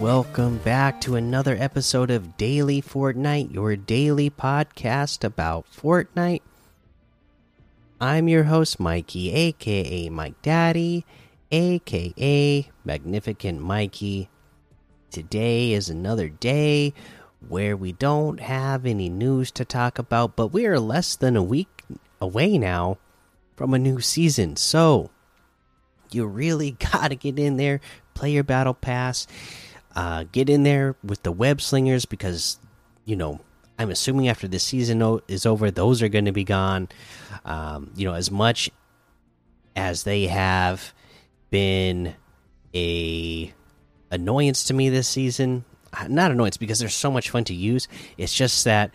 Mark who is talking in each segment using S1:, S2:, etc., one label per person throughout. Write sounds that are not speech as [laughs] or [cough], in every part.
S1: Welcome back to another episode of Daily Fortnite, your daily podcast about Fortnite. I'm your host, Mikey, aka Mike Daddy, aka Magnificent Mikey. Today is another day where we don't have any news to talk about, but we are less than a week away now from a new season. So, you really [laughs] got to get in there, play your battle pass uh, get in there with the web slingers because you know I'm assuming after this season is over, those are going to be gone. Um, you know, as much as they have been a annoyance to me this season, uh, not annoyance because they're so much fun to use. It's just that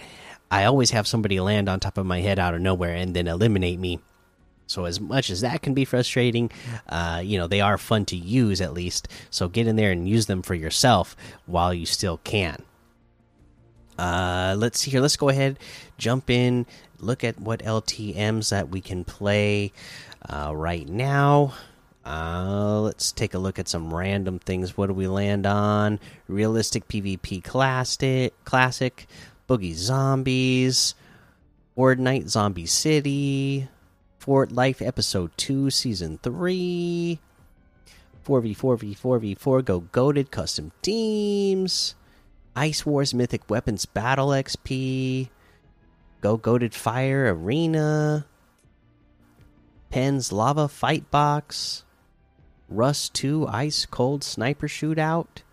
S1: I always have somebody land on top of my head out of nowhere and then eliminate me so as much as that can be frustrating, uh, you know they are fun to use at least. So get in there and use them for yourself while you still can. Uh, let's see here. Let's go ahead, jump in, look at what LTM's that we can play uh, right now. Uh, let's take a look at some random things. What do we land on? Realistic PvP classic, classic, Boogie Zombies, Fortnite Zombie City, Fort Life Episode 2, Season 3. 4v4v4v4 Go Goated Custom Teams. Ice Wars Mythic Weapons Battle XP. Go Goated Fire Arena. Pens Lava Fight Box. Rust 2 Ice Cold Sniper Shootout.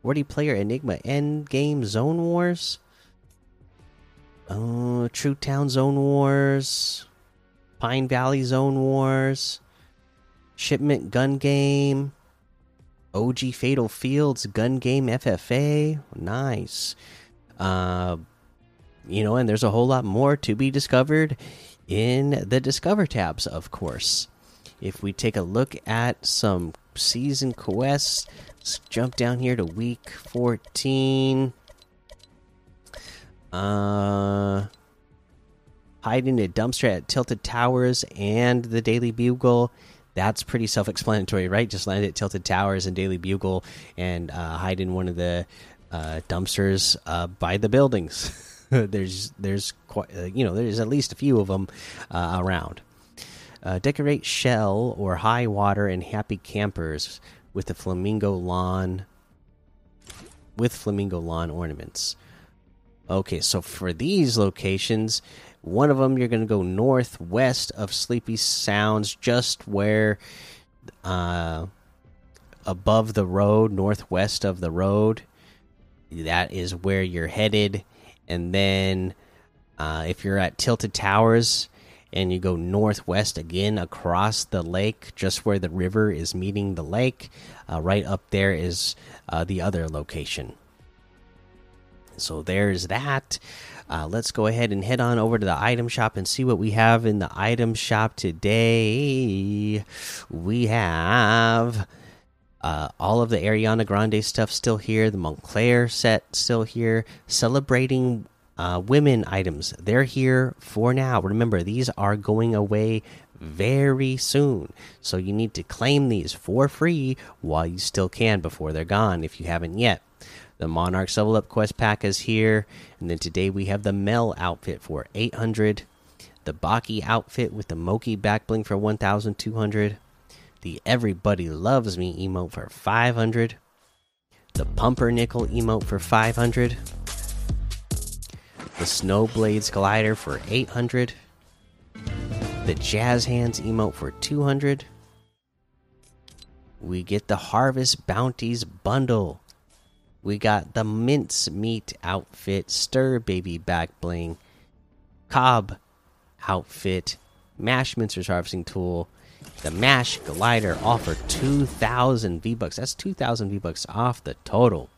S1: 40 player Enigma End Game Zone Wars. Uh, True Town Zone Wars. Pine Valley Zone Wars, Shipment Gun Game, OG Fatal Fields Gun Game FFA. Nice. Uh, you know, and there's a whole lot more to be discovered in the Discover tabs, of course. If we take a look at some season quests, let's jump down here to week 14. Uh, hiding in a dumpster at Tilted Towers and the Daily Bugle. That's pretty self explanatory, right? Just land at Tilted Towers and Daily Bugle and uh, hide in one of the uh, dumpsters uh, by the buildings. [laughs] there's there's quite, uh, you know there's at least a few of them uh, around. Uh, decorate shell or high water and happy campers with the flamingo lawn with flamingo lawn ornaments. Okay, so for these locations, one of them, you're going to go northwest of Sleepy Sounds, just where, uh, above the road, northwest of the road. That is where you're headed. And then, uh, if you're at Tilted Towers and you go northwest again across the lake, just where the river is meeting the lake, uh, right up there is uh, the other location. So there's that. Uh, let's go ahead and head on over to the item shop and see what we have in the item shop today. We have uh, all of the Ariana Grande stuff still here, the Montclair set still here, celebrating uh, women items. They're here for now. Remember, these are going away very soon. So you need to claim these for free while you still can before they're gone if you haven't yet. The Monarchs Level Up Quest Pack is here. And then today we have the Mel outfit for 800. The Bachii outfit with the Mochii back bling for 1200. The Everybody Loves Me emote for 500. The Pumpernickel emote for 500. The Snowblades glider for 800. The Jazz Hands emote for 200. We get the Harvest Bounties bundle we got the mince meat outfit, stir baby back bling, cob outfit, mash mincers harvesting tool, the mash glider offer 2000 V bucks. That's 2000 V bucks off the total.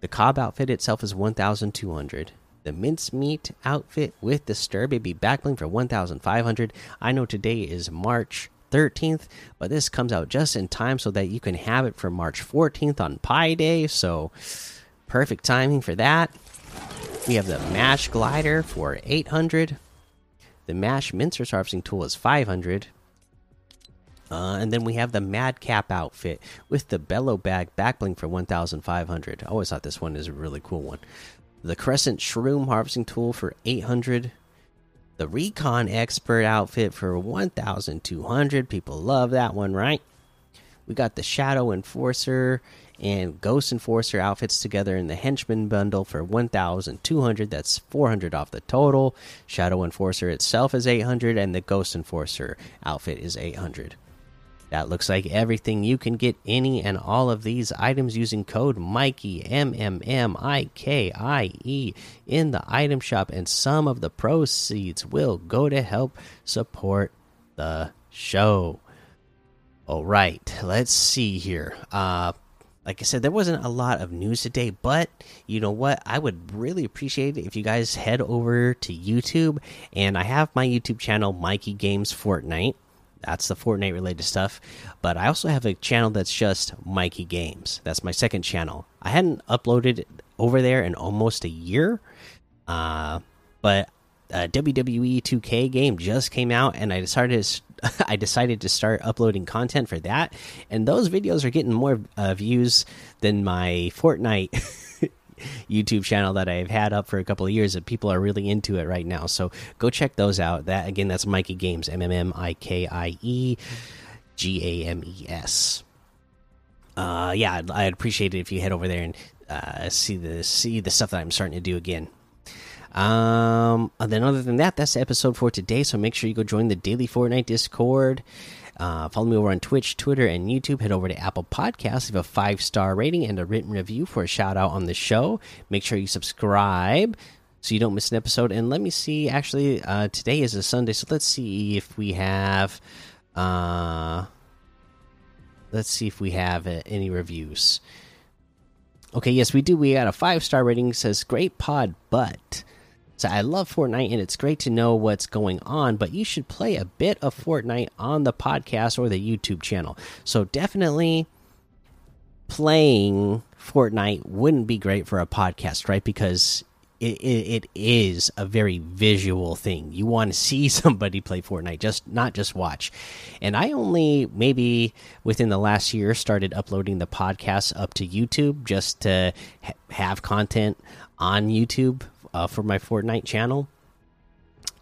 S1: The cob outfit itself is 1200. The mince meat outfit with the stir baby back bling for 1500. I know today is March 13th, but this comes out just in time so that you can have it for March 14th on Pi Day. So, perfect timing for that. We have the Mash Glider for 800. The Mash Mincer Harvesting Tool is 500. Uh, and then we have the Madcap outfit with the Bellow Bag backbling for 1,500. I always thought this one is a really cool one. The Crescent Shroom harvesting tool for 800. The Recon Expert outfit for 1,200. People love that one, right? We got the Shadow Enforcer and Ghost Enforcer outfits together in the Henchman bundle for 1,200. That's 400 off the total. Shadow Enforcer itself is 800, and the Ghost Enforcer outfit is 800. That looks like everything. You can get any and all of these items using code Mikey M M M I K I E in the item shop, and some of the proceeds will go to help support the show. All right, let's see here. Uh, like I said, there wasn't a lot of news today, but you know what? I would really appreciate it if you guys head over to YouTube, and I have my YouTube channel, Mikey Games Fortnite that's the Fortnite related stuff. But I also have a channel that's just Mikey Games. That's my second channel. I hadn't uploaded over there in almost a year. Uh, but a WWE 2K game just came out, and I decided to, [laughs] I decided to start uploading content for that. And those videos are getting more uh, views than my Fortnite [laughs] YouTube channel that I've had up for a couple of years that people are really into it right now. So go check those out. That again, that's Mikey Games, M M M I K I E G A M E S. Uh, yeah, I'd, I'd, appreciate it if you head over there and uh, see the see the stuff that I'm starting to do again. Um, and then other than that, that's the episode for today. So make sure you go join the daily Fortnite Discord. Uh, follow me over on Twitch, Twitter, and YouTube. Head over to Apple Podcasts, leave a five star rating and a written review for a shout out on the show. Make sure you subscribe so you don't miss an episode. And let me see. Actually, uh, today is a Sunday, so let's see if we have. Uh, let's see if we have uh, any reviews. Okay, yes, we do. We got a five star rating. Says great pod, but so I love Fortnite and it's great to know what's going on, but you should play a bit of Fortnite on the podcast or the YouTube channel. So definitely playing Fortnite wouldn't be great for a podcast, right? Because it, it, it is a very visual thing. You want to see [laughs] somebody play Fortnite, just not just watch. And I only maybe within the last year started uploading the podcast up to YouTube just to ha have content on YouTube uh, for my Fortnite channel.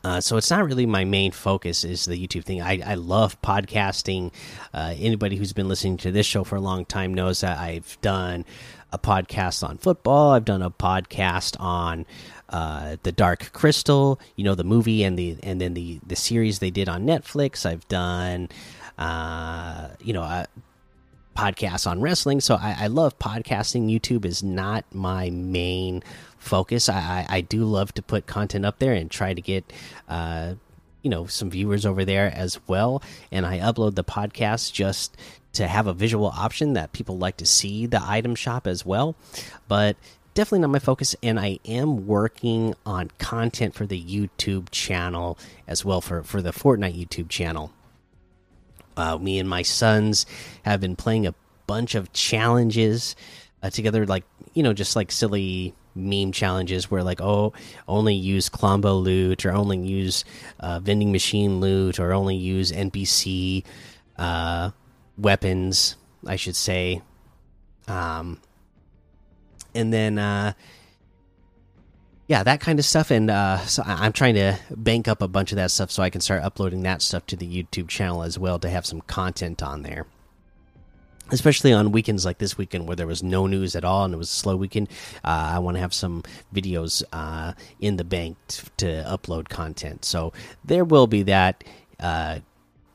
S1: Uh, so it's not really my main focus is the YouTube thing. I, I love podcasting. Uh, anybody who's been listening to this show for a long time knows that I've done a podcast on football. I've done a podcast on uh, the Dark Crystal, you know, the movie and the and then the the series they did on Netflix. I've done, uh, you know, a podcast on wrestling. So I, I love podcasting. YouTube is not my main focus. I, I, I do love to put content up there and try to get uh, you know some viewers over there as well. And I upload the podcast just to have a visual option that people like to see the item shop as well. But definitely not my focus and i am working on content for the youtube channel as well for for the fortnite youtube channel uh, me and my sons have been playing a bunch of challenges uh, together like you know just like silly meme challenges where like oh only use Klombo loot or only use uh, vending machine loot or only use NPC uh, weapons I should say. Um and then uh yeah that kind of stuff and uh so I'm trying to bank up a bunch of that stuff so I can start uploading that stuff to the YouTube channel as well to have some content on there. Especially on weekends like this weekend where there was no news at all and it was a slow weekend uh, i want to have some videos uh, in the bank to upload content. So there will be that uh,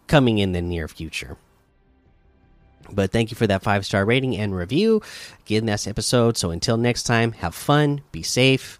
S1: coming in the near future. But thank you for that five star rating and review. Again this episode so until next time have fun be safe